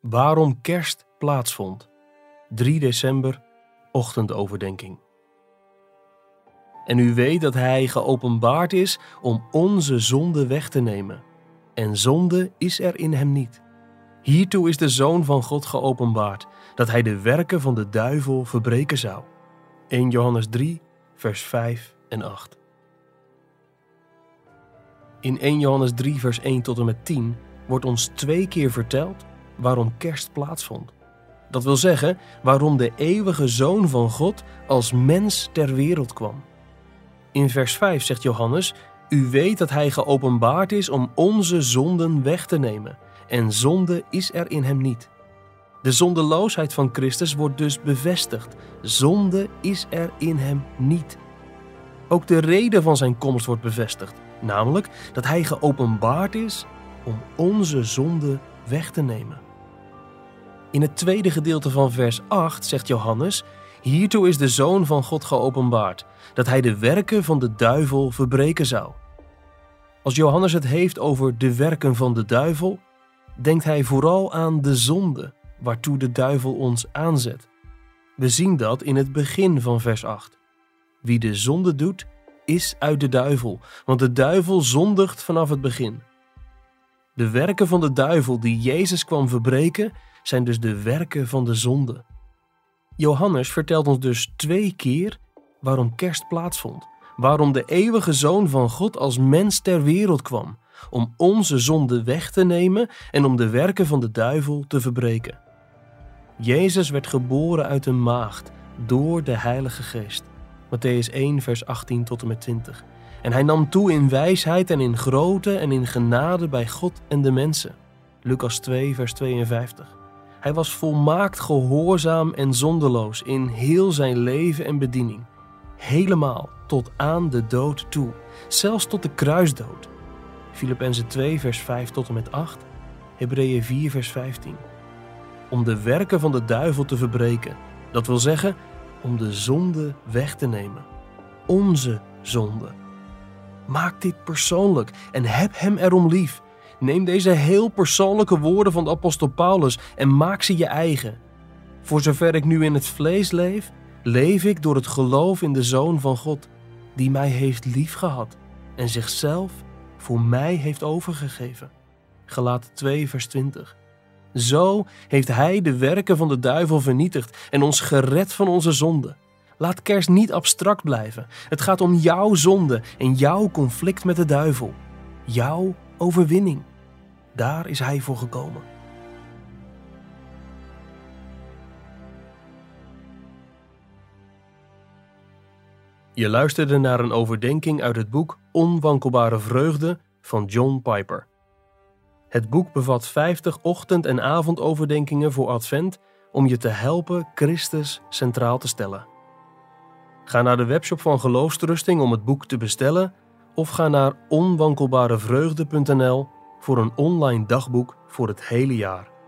waarom kerst plaatsvond. 3 december, ochtendoverdenking. En u weet dat Hij geopenbaard is om onze zonde weg te nemen. En zonde is er in Hem niet. Hiertoe is de Zoon van God geopenbaard, dat Hij de werken van de duivel verbreken zou. 1 Johannes 3, vers 5 en 8. In 1 Johannes 3, vers 1 tot en met 10 wordt ons twee keer verteld waarom kerst plaatsvond. Dat wil zeggen waarom de eeuwige Zoon van God als mens ter wereld kwam. In vers 5 zegt Johannes: U weet dat Hij geopenbaard is om onze zonden weg te nemen, en zonde is er in Hem niet. De zondeloosheid van Christus wordt dus bevestigd. Zonde is er in Hem niet. Ook de reden van Zijn komst wordt bevestigd, namelijk dat Hij geopenbaard is om onze zonde weg te nemen. In het tweede gedeelte van vers 8 zegt Johannes: Hiertoe is de Zoon van God geopenbaard, dat hij de werken van de duivel verbreken zou. Als Johannes het heeft over de werken van de duivel, denkt hij vooral aan de zonde waartoe de duivel ons aanzet. We zien dat in het begin van vers 8. Wie de zonde doet, is uit de duivel, want de duivel zondigt vanaf het begin. De werken van de duivel die Jezus kwam verbreken, zijn dus de werken van de zonde. Johannes vertelt ons dus twee keer waarom kerst plaatsvond. Waarom de eeuwige Zoon van God als mens ter wereld kwam. Om onze zonde weg te nemen en om de werken van de duivel te verbreken. Jezus werd geboren uit een maagd door de Heilige Geest. Matthäus 1, vers 18 tot en met 20. En hij nam toe in wijsheid en in grootte en in genade bij God en de mensen. Lucas 2, vers 52. Hij was volmaakt gehoorzaam en zondeloos in heel zijn leven en bediening. Helemaal tot aan de dood toe, zelfs tot de kruisdood. Filippenzen 2, vers 5 tot en met 8, Hebreeën 4, vers 15. Om de werken van de duivel te verbreken, dat wil zeggen om de zonde weg te nemen. Onze zonde. Maak dit persoonlijk en heb hem erom lief. Neem deze heel persoonlijke woorden van de apostel Paulus en maak ze je eigen. Voor zover ik nu in het vlees leef, leef ik door het geloof in de Zoon van God, die mij heeft liefgehad en zichzelf voor mij heeft overgegeven. Gelaat 2 vers 20. Zo heeft Hij de werken van de duivel vernietigd en ons gered van onze zonde. Laat kerst niet abstract blijven. Het gaat om jouw zonde en jouw conflict met de duivel. Jouw overwinning. Daar is Hij voor gekomen. Je luisterde naar een overdenking uit het boek Onwankelbare Vreugde van John Piper. Het boek bevat 50 ochtend- en avondoverdenkingen voor Advent om je te helpen Christus centraal te stellen. Ga naar de webshop van Geloofstrusting om het boek te bestellen of ga naar onwankelbarevreugde.nl voor een online dagboek voor het hele jaar.